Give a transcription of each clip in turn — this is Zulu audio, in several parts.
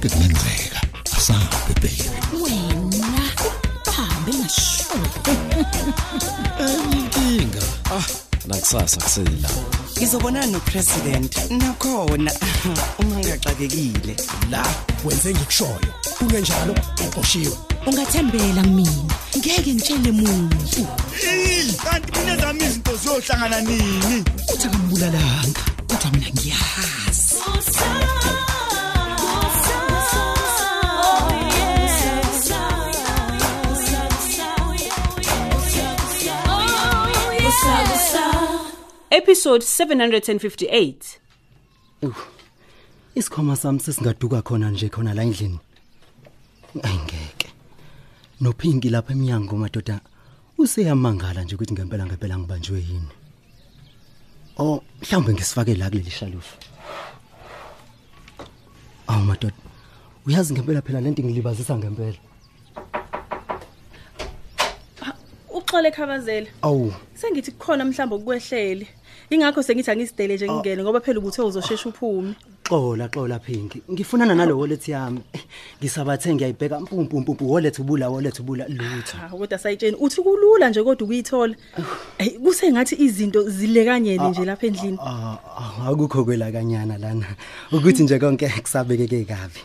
konke kungenzeka asabe baby wena hambe ngasho inkinga nakusasa kusela ngizobonana nopresident nakhona. Uma ngiyaxakekile la wenze ngikushoyo. Kungenjalo uqoshiwe. Ungathembela kumina ngeke ngitshele muntu. Kanti mina zami izinto ziyohlangana nini? Uthi akambulalanga kodwa mina ngiyazi. Episode 758. isikhoma sami sesingaduka khona nje khona la endlini. Ayingeke. Nophinki lapha eminyango madoda useyamangala nje ukuthi ngempela ngempela ngibanjwe yini. Oh mhlawumbe ngisifake la kuleli shalufu awu madoda uyazi ngempela phela lento ngilibazisa ngempela. Uxole khabazela. awu. Sengithi kukhona mhlamba ukwehlele. Ingakho sengithi angisidele nje ngingene ngoba phela ubuthe uzoshesha uphume. Xola xola phinki ngifunana nalo wallet yami. Ngisabathe ngiyayibheka. Mpumpu mpumpu wallet ubula wallet ubula. Lutho. Ha kodwa sayitsheni uthi kulula nje kodwa ukuyithola. Hey kusengathi izinto zilekanyene nje lapha endlini. Ah, ah, akukho kwela kanyana lana. Ukuthi nje konke kusabekeke kabi.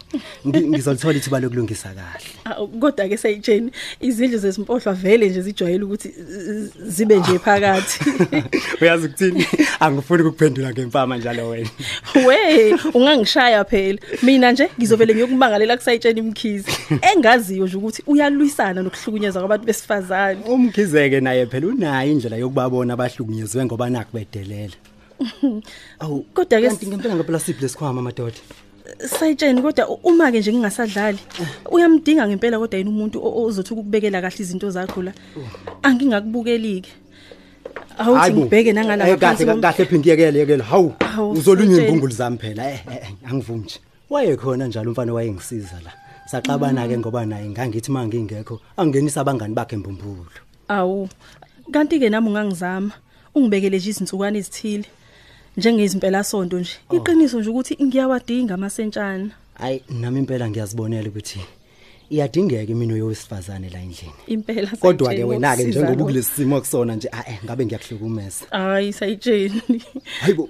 Ngi- ngizolithola ithuba lokulungisa kahle. Ah, Kodwa ke sayitsheni izindlu zesimpohlwa vele nje zijwayele ukuthi zibe nje phakathi. uyazi ukuthini? Angifuni ukuphendula ngempama njalo wena. We ungangishaya phela. Mina nje ngizovele ngiyokumangalela kusayitsheni imkhizi. Engaziyo nje ukuthi uyalwisana nokuhlukunyezwa kwabantu besifazane. umkhizeke naye phela unayo indlela yokubabona abahlukunyezwe ngoba nakho bedelela awu Kodwa ke kanti ngempela ngempela siphi lesikhwama madoda sayitsheni kodwa u- uma ke nje ngingasadlali uyamdinga ngempela kodwa yena umuntu o- ozothi ukubekela kahle izinto zakho la angingakubukelike awuthi Bo. ngibheke nangala Eh, ngaphansi kahle kahle phinki yekele yekele hawu Hawu, uzolunywa imbungulu zami phela. Eh eh, eh, angivumi nje. Wayekhona njalo umfana wayengisiza la. Saxabana ke ngoba naye ngangithi mangingekho angenisa abangani bakhe embumbulu awu kanti ke nami ungangizama. Ungibekele nje izinsukwana ezithile njengezimpela sonto nje. Iqiniso nje ukuthi ngiyawadinga amasentshana hayi nami impela ngiyazibonela ukuthi iyadingeka imino yowesifazane la endlini. Impela kodwa ke Sayitsheni, wena ke ngokusiza njengoba lokho. kulesi simo kusona nje ah eh ngabe ngiyahlukumeza hayi sayitsheni hayibo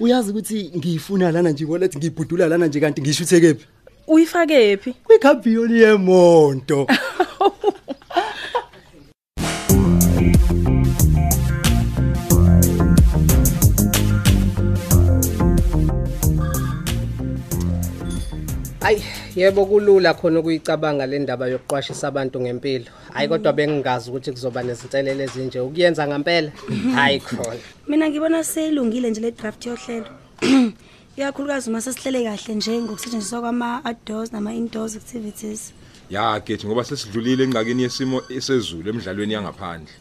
uyazi ukuthi ngiyifuna lana nje wallet ngiyibhudula lana nje kanti ngisho uthekephi uyifake phi kwikhabhiyoli yemonto. yebo kulula khona ukuyicabanga le ndaba yokuqwashisa abantu ngempilo. Hayi kodwa bengingazi ukuthi kuzoba nezinselele ezinje. Ukuyenza ngempela. Hayi khona. mina ngibona seyilungile nje le draft yohlelo. Ikakhulukazi uma sesihlele kahle nje ngokusetshenziswa kwama-outdoors nama-indoors activities. Ya gethi ngoba sesidlulile engxakini yesimo esezulu emidlalweni yangaphandle.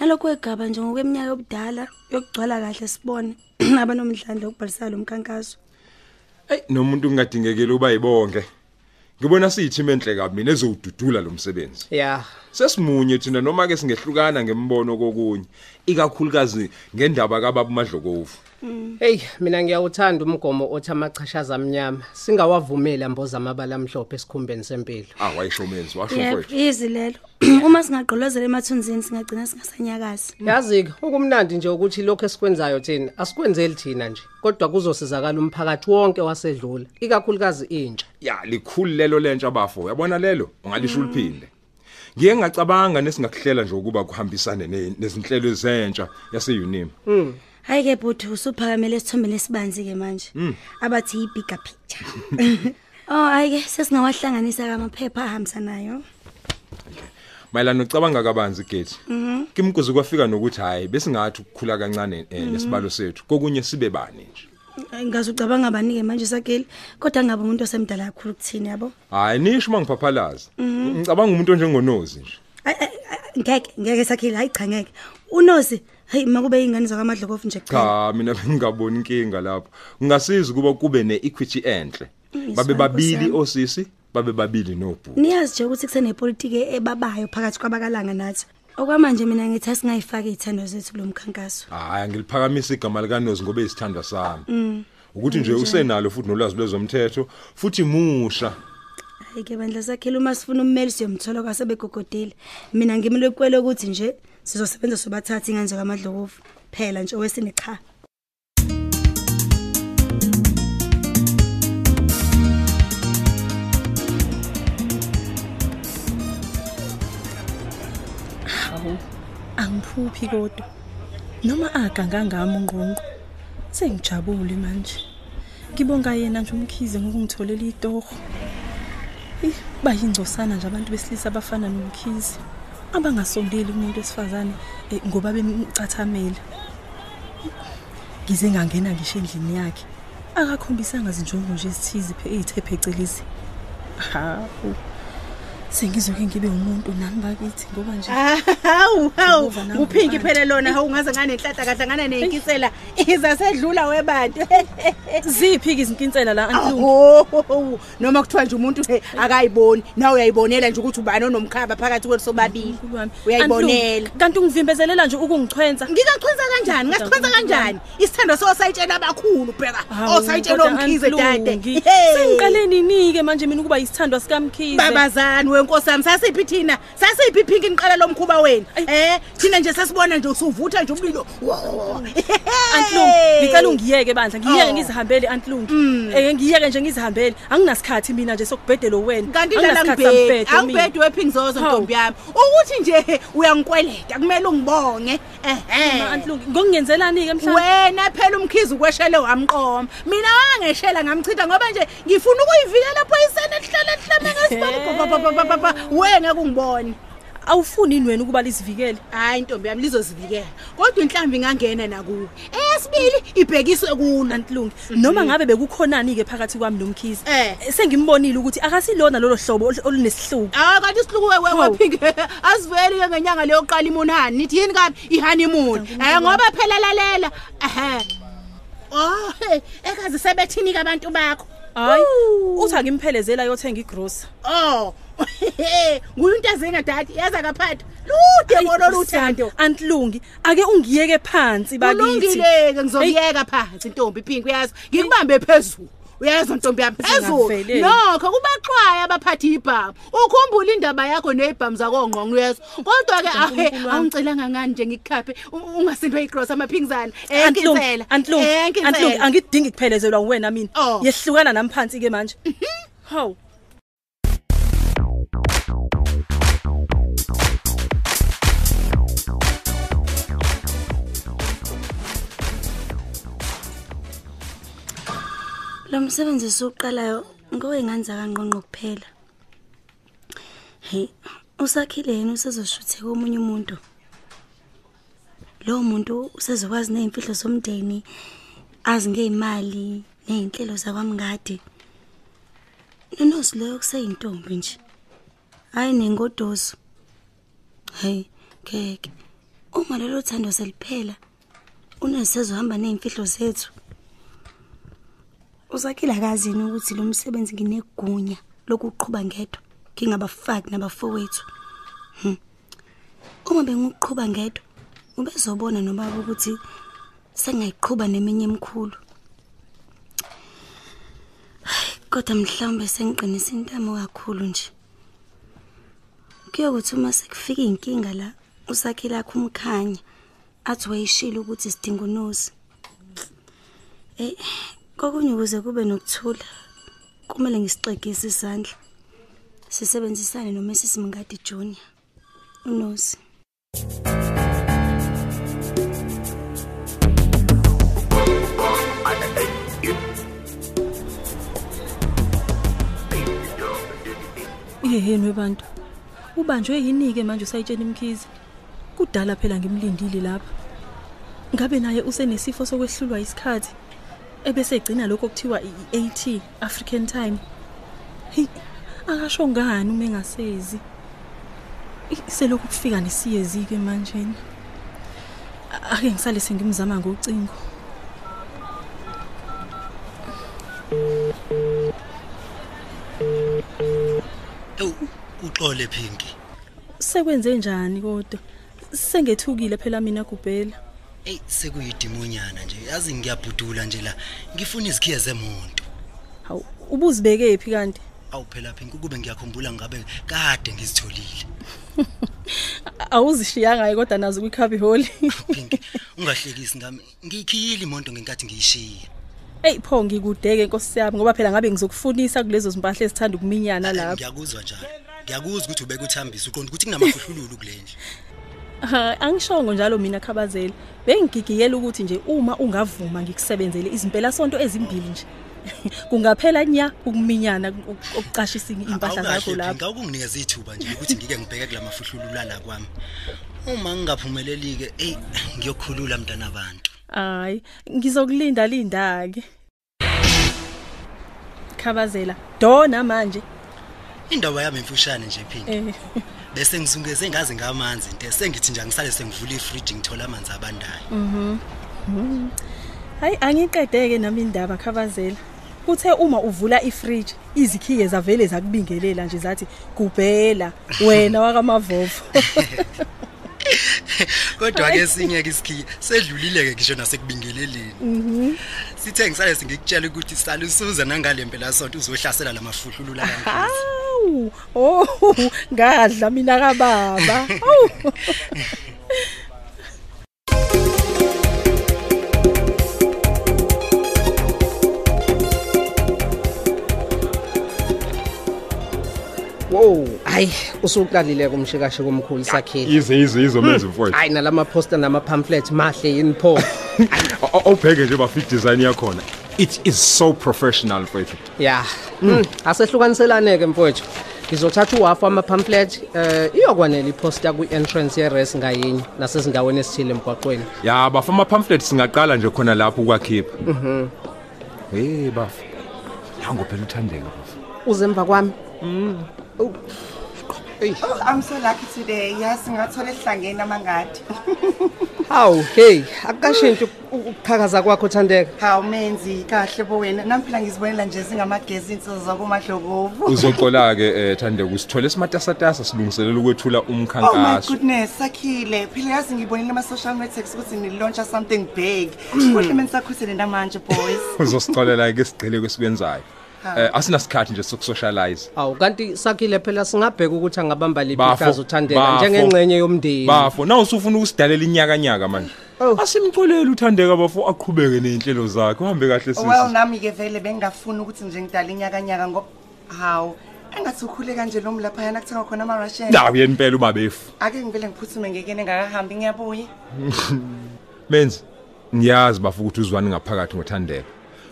Nalokhu kwegaba nje ngokweminyaka yobudala yokugcwala kahle sibone abanomdlandla wokubhalisana lo mkhankaso hey nomuntu kungadingekile uba yibonke. Ngibona siyithime enhle kabi mina ezowududula lo msebenzi. Ya. sesimunye thina noma ke singehlukana ngembono kokunye ikakhulukazi ngendaba kababa uMadlokovu. Hey mina ngiyawuthanda umgomo othi amachashaza amnyama. Singawavumeli amboza amabala amhlophe esikhumbeni sempilo. ah wayishomenzi washo yebo mfowethu yizi lelo. Uma singagqolozela emathunzini singagcina singasanyakazi. Yazi-ke ukumnandi nje ukuthi lokho esikwenzayo thina asikwenzeli thina nje kodwa kuzosizakala umphakathi wonke wasedlula ikakhulukazi intsha. ya likhulu lelo lentsha bafo. Uyabona lelo? Ungalisho uliphinde. Ngiye ngacabanga nesingakuhlela nje ukuba kuhambisane ne- nezinhlelo ezentsha yase-unim hhayi-ke bhuti usuphakamele esithombeni esibanzi-ke manje. Abathi yi-bigger picture. Oh hhayi-ke sesingawahlanganisa-ke amaphepha ahambisanayo. Mayelana nocabanga kabanzi gethi kimkuze kwafika nokuthi hayi besingathi ukukhula kancane eh, nesibalo sethu. Kokunye sibe bani nje? Ngaze ucabanga abanike manje sakeli? Kodwa ngabe umuntu osemdala kakhulu kuthini yabo? Hayi nisho mangiphaphalaza ngicabanga umuntu onjengonozi nje. Ay, ay, ay, ngeke ngeke sakhile hayi cha ngeke. Unozi hayi makube yingane zakamadlokofu nje cha. Cha mina bengingaboni inkinga lapho. Kungasiza ukuba kube neequity enhle. Babe babili osisi babe babili nobhuku niyazi nje ukuthi kusenepolitiki ebabayo phakathi kwabakalanga nathi. Okwamanje mina ngithi asingayifaki izithando zethu lo mkhankaso. Hayi ngiliphakamisa igama likaNozi ngoba izithandwa sami. Ukuthi nje usenalo futhi nolwazi lwezomthetho futhi musha. Hayi ke bandla sakhela uma sifuna ummeli siyomthola kwasebegogodile mina ngimile kwele ukuthi nje sizosebenza sobathatha ingane zakamadlokovu phela nje owesine cha. Hawu angiphuphi kodwa. Noma agangangami ungqonqo sengijabule manje. Ngibonga yena nje umkhize ngokungitholela itoho Eh, bayingcosana nje abantu besilisa abafana nomkhize. Abangasondeli kumuntu wesifazane eh, ngoba bemcathamela ngize ngangena ngisho endlini yakhe. Akakhombisanga zinjongo nje ezithize phe ezithe phecelezi. Hawu. Sengizoke ngibe umuntu nami bakithi? Ngoba nje hawu hawu. Ngikuva nami uphinki ngaphandle. phela lona hawu ngaze nganenhlanhla kahle ngane neyinkisela izasedlula webantu. Ziphi ke izinkinsela la antlungu aho noma kuthiwa nje umuntu he akayiboni nawe uyayibonela nje ukuthi ubani onomkhaba phakathi kwethu sobabili. Uyayibonela. Antlungu, kanti ungivimbezelela nje ukungichwenza ngingachwenza kanjani? Ngasichwenza kanjani? isithando sosayitshela abakhulu bheka. Hawu, osayitshela kodwa omkhize dade. Antlungi, sengiqale ninike manje mina ukuba isithandwa sikamkhize? Babazani wenkosi yami sasiphi thina? Sasiphi iphinki niqala lo mkhuba wenu eh thina nje sasibona nje usuvutha nje umlilo. Antlungu ngicela ungiyeke bandla ngiyeke Oh. ngizihambele Antlungu eh ngiyeke nje ngizihambele. Anginasikhathi mina nje sokubhedela wena kanti Anginasikhathi ngibhedi angibhedi wephingizozo Hawu. ntombi yami. Ukuthi nje uyangikweleta kumele ungibonge. Ehe. Antlungu ngokungenzelani ke mhlawumbe. Wena phela umkhizi ukweshele wamqoma. Mina wangeshela ngamchitha ngoba nje ngifuna ukuyivikela phoyisene lihlale lihlame ngesibamba wena kungibone. Awufuni ini wena ukuba lizivikele? Hayi intombi yami lizozivikela. Kodwa inhlambi ingangena nakuwe. Eyesibili ibhekiswe kulo Antlungu noma ngabe bekukhonani ke phakathi kwami nomkhize Eh. sengimbonile ukuthi akasilona lolo hlobo ol- olunesihluku. Ah kanti isihluku we Hawu. wephinki asiveli ke ngenyanga leyo qala imunhani nithi yini kabi? Ihoneymoon. Eh ngoba phela lalela. Ehe. Oh hey ekazi sebethini abantu bakho? Hayi Woo. uthi akimphelezela yothenga igrocery Oh nguye into ezinga dadi yaza kaphatha lude bona luthando Antlungi ake ungiyeke phansi bakithi. Kulungileke ngizokuyeka phansi intombi iphinki uyazi ngikubambe phezulu. Uyezwa ntombi yami phezulu Zingaveleli. nokho kubaxwaya abaphathi ibhamu ukhumbula indaba yakho nebhamu zakongqongo uyezwa kodwa ke ahe Nkulunkulu wami. awungicelanga ngani nje ngikukhaphe? U- ungasindwe igross amaphingizana Antlungu enkinsela Antlungu Antlungu angidingi kuphelezelwa uwena mina. Oh. yehlukana nami phansi ke manje hawu. Lo msebenzi esiwuqalayo ngowenganza kangqonqo kuphela. Hey usakhile yena usezoshuthe komunye umuntu. Lo muntu usezokwazi nezimfihlo zomndeni azi ngezimali nezinhlelo zakwamngadi. Nonosi leyo kuseyintombi nje. Hayi nengodoso hey ngeke. Uma lelo thando seliphela unesezohamba nezimfihlo zethu. Uzakhile akazini ukuthi lo msebenzi nginegunya lokuqhubha ngedwa ngingabafaki nabafowethu. Hmm. uma bengiqhubha ngedwa ubezobona nobaba ukuthi sengayiqhubha neminye emkhulu kodwa mhlawumbe sengiqinisa intamo kakhulu nje. Kuyokuthi uma sekufika inkinga la usakhile akho umkhanya athi wayishilo ukuthi sidinga unozi. Eh kokunye ukuze kube nokuthula. Kumele ngisixegise isandla sisebenzisane noMrs Mngadi Junior. Unosi yeheni webantu? Ubanjwe yini ke manje usayitshela imkhize. Kudala phela ngimlindile lapha. Ngabe naye usenesifo sokwehlulwa isikhathi? Ebese egcina lokho kuthiwa i-AT African time. Hey akasho ngani uma engasezi? Selokhu kufika nesiyezi ke manje ake ngisale sengimzama ngocingo. Uxole Pinki. sekwenze njani kodwa? Sengethukile phela mina kubhela Ey sekuyidimonyana nje. Yazi ngiyabhudula nje la. Ngifuna izikhiye zemonto Hawu ubuzibeke phi kanti? awuphela phinki kube ngiyakhumbula ngabe kade ngizitholile. Awuzishiyanga kodwa nazo kwikhabi hall. phinki ungahlekisi ngami. Ngiyikhiyile imonto ngenkathi ngiyishiya. Ey pho ngikudeke Nkosi yami ngoba phela ngabe ngizokufunisa kulezo zimpahla ezithanda ukuminyana lapha. ngiyakuzwa njalo. Ngiyakuzwa ukuthi ubeke uthambisa uqonda ukuthi kunamafuhlulu kulendle Ha angishongo njalo mina khabazela. Bengigigiyela ukuthi nje uma ungavuma ngikusebenzele izimpela sonto ezimbili nje. Kungaphela nya ukuminyana uk- ukucashisa impahla zakho lapha. ngawukunginikeza ithuba nje ukuthi ngike ngibheke kulamafuhlulu lala kwami uma ngingaphumeleli ke ey ngiyokhulula mntana abantu Hayi, ngizokulinda linda ke. Khabazela, dona manje. Indaba yami emfushane nje phinki Eh, bese ngizungeze ngazi ngamanzi nte sengithi nje ngisale sengivula ifridge ngithola amanzi abandayo mhm. Mhm. Hayi angiqedeke nami indaba Khabazela. Kuthe uma uvula ifridge, izikhiye zavele zakubingelela nje zathi kubhela wena wakamavovo. kodwa ke sinye ke isikhiye sedlulile ke ngisho nasekubingeleleni Mhm. sithe ngisale singikutshela ukuthi sale usuza nangale mpela sonto uzohlasela lamafuhlulu la Hawu, oh, ngadla mina kababa. Hawu. Wow, hayi usuqalile kumshikashi komkhulu sakhile. Ize ize izomenza mfowethu. Hayi nalama poster nama pamphlet mahle yini pho. Awubheke nje bafit design yakhona. It is so professional mfowethu. Yeah. Mm. Asehlukaniselane ke mfowethu. ngizothatha uhafu ama-pamphlet um iyokwanela iphosta kwi-entrance ye-res ngayinye nasezindaweni ezithile emgwaqweni. Ya bafu ama-pamphlet singaqala nje khona lapho ukwakhipha. Mhm. Hey bafu nango phela uthandeka bafu uze emva kwami? Mm. Mm. Oh, I'm so lucky today. Yes, ngathola esihlangene amangadi. Hawu, hey, akukashintsha uk- ukuqhakaza kwakho Thandeka. Hawu menzi kahle bo wena. Nami phela ngizibonela nje singamagezi insizwa zakomadlokovu. Uzoxola ke eh Thandeka usithole simatasatasa silungiselela ukwethula Oh my umkhankaso. goodness, sakhile. Phela yazi ngibonile ama social networks ukuthi ni launch something big. Kuhle menisakhusele namanje boys. Uzosixolela ke sigcile kwesikwenzayo. Ha. Eh asinasikhathi nje sokusocialize. Awu kanti sakhile phela singabheka ukuthi angabamba liphi Bafo, ihlazo Thandeka bafo. njengengcenye yomndeni. Bafo, na usufuna ukusidalela inyakanyaka manje. Asimxolele uthandeka bafo aqhubeke nezinhlelo zakhe. Uhambe kahle sisi. Well nami ke vele bengingafuni ukuthi nje ngidala inyakanyaka ngoba hawu engathi ukhule kanje lo mlapha yana kuthenga khona ama Russian. Ndawo yeni impela uma befu. Ake ngivele ngiphuthume ngekene ngakahambi ngiyabuya. Menzi, ngiyazi bafu ukuthi uzwani ngaphakathi ngothandeka.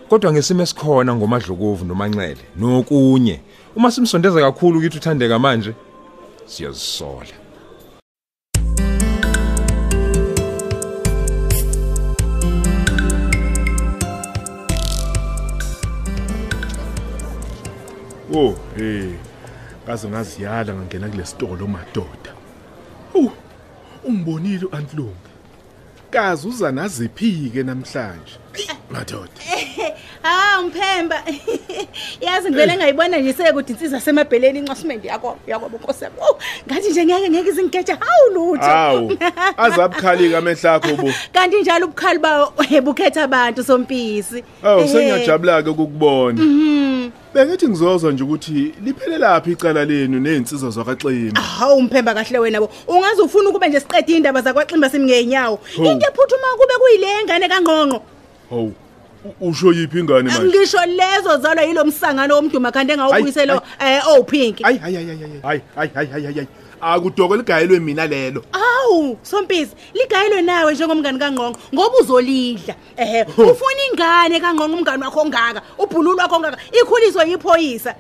Kodwa ngesimo esikhona ngomadlokovu nomanxele nokunye. Uma simsondeza kakhulu ukuthi uthandeka manje siyazisola. Oh, hey. Kaze ngaziyala ngangena kule sitolo madoda. Uh, ungibonile uAntlungu. Kaze uza naziphi ke namhlanje? Madoda. Ha umphemba. Yazi ngivele ngayibona nje sekuthi insizwa semabheleni inxasimende yakho yakho bonkosi yami. Oh, ngathi nje ngeke ngeke izingeja hawu lutho. Awu, azabukhalika amehla akho bo. Kanti njalo ubukhali ba ebukhetha abantu sompisi. Awu, Eh, sengiyajabula ke ukukubona. Mhm. Bengithi ngizozwa nje ukuthi liphelelaphi icala lenu nezinsizwa zakwaXimba. Hawu umphemba kahle wena bo. Ungaze ufuna ukube nje siqede indaba zakwaXimba simngenyawo. Ho. Into ephuthuma kube kuyile ngane kangqonqo. Hawu, u- usho yiphi ingane manje? Ngisho lezo zalwa yilo msangano womduma kanti engawubuyiselo eh oh, ophinki hayi hayi hayi hayi hayi hayi hayi akudoko ligayelwe mina lelo. Awu sompisi ligayelwe nawe njengomngani kaNgqongo ngoba uzolidla. Ehe ufuna ingane kaNgqongo umngani wakho ongaka ubhululu wakho ongaka ikhuliswe yiphoyisa.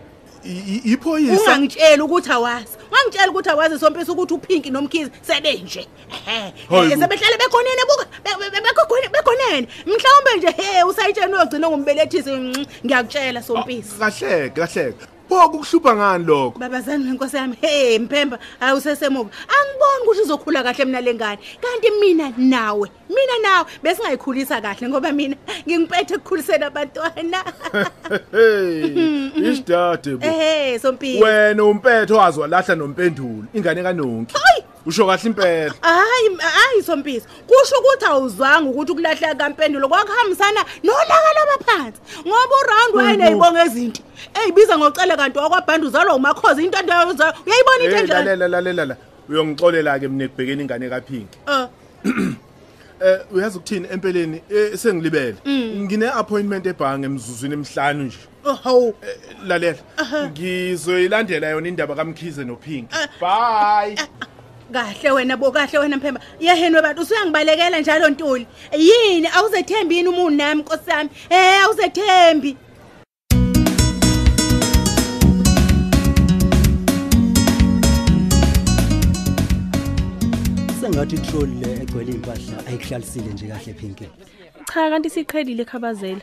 Iphoyisa ungangitshela ukuthi awazi. wangitshela ukuthi akwazi sompisa ukuthi uPinki nomkhizi sebenje ehe. Sebehlale bekhonene buka bekhonene bekhonene. Mhlawumbe nje he usayitshena ogcina ngumbelethisi mm, ngiyakutshela sompisa ah, kahleke kahleke. Pho kukuhlupha ngani lokho? Babazani wenkosi yami, hey Mphemba, awusesemuva. Angiboni ukuthi uzokhula kahle mina lengane. Kanti mina nawe, mina nawe besingayikhulisa kahle ngoba mina ngingiphethe ukukhulisela abantwana. Hey, isidade bo. Ehhe, Sompisi. Wena umpetho wazi walahla nompendulo ingane kanonki. Hayi, usho kahle impela. Hayi hayi sompisi. Kusho ukuthi awuzwanga ukuthi ukulahleka kampendulo kwakuhambisana nolaka labaphansi ngoba uround wayeneyibonga ezinto eyibiza ngocele kanti wakwabhanda uzalwa umakhozi into ento uyayibona into Eh, enjalo? lalela lalela la. Uyongixolela ke mina ekubhekeni ingane kaPhinki Eh, eh uyazi ukuthini empeleni eh, sengilibele. Mm. ngine appointment ebhange emzuzwini emhlanu nje. Oh hawu. Lalela. Ngizoyilandela yona indaba kaMkhize noPhinki bye. Kahle wena bo kahle wena mphemba. Yehenwe bantu usuyangibalekela njalo ntuli. Yini? Awuzethembi yini umuntu nami nkosi yami? Eh awuzethembi. Sengathi itroll le egcwele impahla ayikuhlalisile nje kahle Pinky. Cha kanti siqhelile khabazela.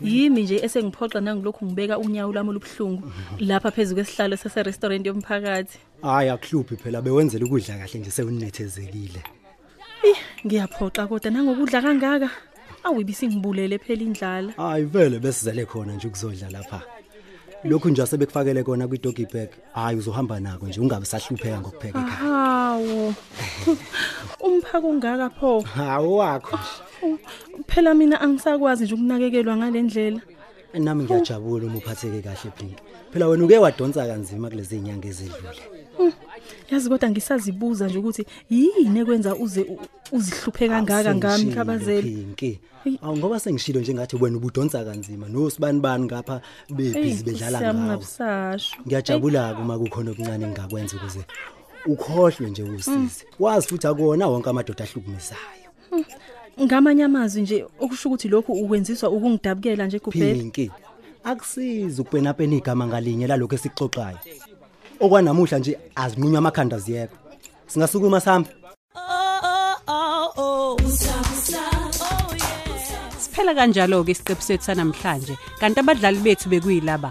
Yimi nje esengiphoxa nangilokhu ngibeka unyawo lami olubuhlungu lapha phezulu kwesihlalo sase restaurant yomphakathi. Hayi akuhluphi phela. Bewenzela ukudla kahle nje sewunethezekile Ih, ngiyaphoxa kodwa. Nangokudla kangaka? Awuyibisi ngibulele phela indlala. Hayi vele besizele khona nje ukuzodla lapha. Lokhu nje asebekufakele kona kwi-doggy bag. Hayi uzohamba nako nje ungabe sahlupheka ngokupheka ekhaya. Hawo umphako ungaka pho? Hawo wakho phela mina angisakwazi nje ukunakekelwa ngalendlela nami ngiyajabula uma uphatheke kahle Pink. Phela wena uke wadonsa kanzima kulezi inyanga ezedlule. Hmm, yazi kodwa ngisazibuza nje ukuthi yini ekwenza uze u- uzihluphe kangaka ngami khabazela Pink awu ngoba sengishilo nje ngathi wena ubudonsa kanzima. Nosibani bani ngapha bebhizi bedlala ngawo ngabusasho ngiyajabula uma kukhona okuncane engakwenza ukuze ukhohlwe nje usize wazi futhi akona wonke amadoda ahlukumisayo ngamanye amazwi nje okusho ukuthi lokhu ukwenziswa ukungidabukela nje kuphela Pinki akusizi ukupena igama ngalinye lalokho esixoxayo okwanamuhla nje azinqunywa amakhanda ziyekho singasukuma sihamba Siphela kanjalo ke isiqephu sethu sanamhlanje. Kanti abadlali bethu bekuyilaba.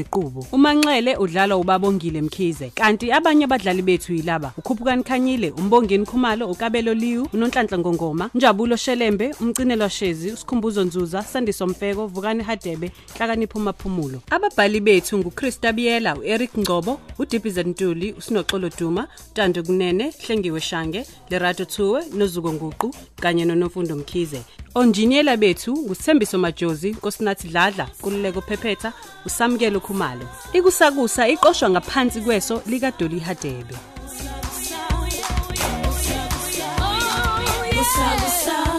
Ziqubo uManxele udlala uBabongile Mkhize kanti abanye abadlali bethu yilaba uKhuphukani Khanyile uMbongeni Khumalo uKabelo Liwu uNonhlanhla Ngongoma Njabulo Shelembe umcinelwa Shezi uSikhumbuzo Nzuza Sandiso Mfeko Vukani Hadebe Hlakanipho Maphumulo ababhali bethu nguChrista Biyela uEric Ngcobo uDibize Ntuli uSinoxolo Duma Tando Kunene Hlengiwe Shange Lerato Thuwe noZuko Nguqu kanye noNofundo Mkhize. Onjiniyela bethu ngusithembiso Majozi, Nkosinathi Dladla, Kululeko Phephetha, usamukele Khumalo. Ikusakusa iqoshwa ngaphansi kweso lika Dolly Hadebe. Usakusa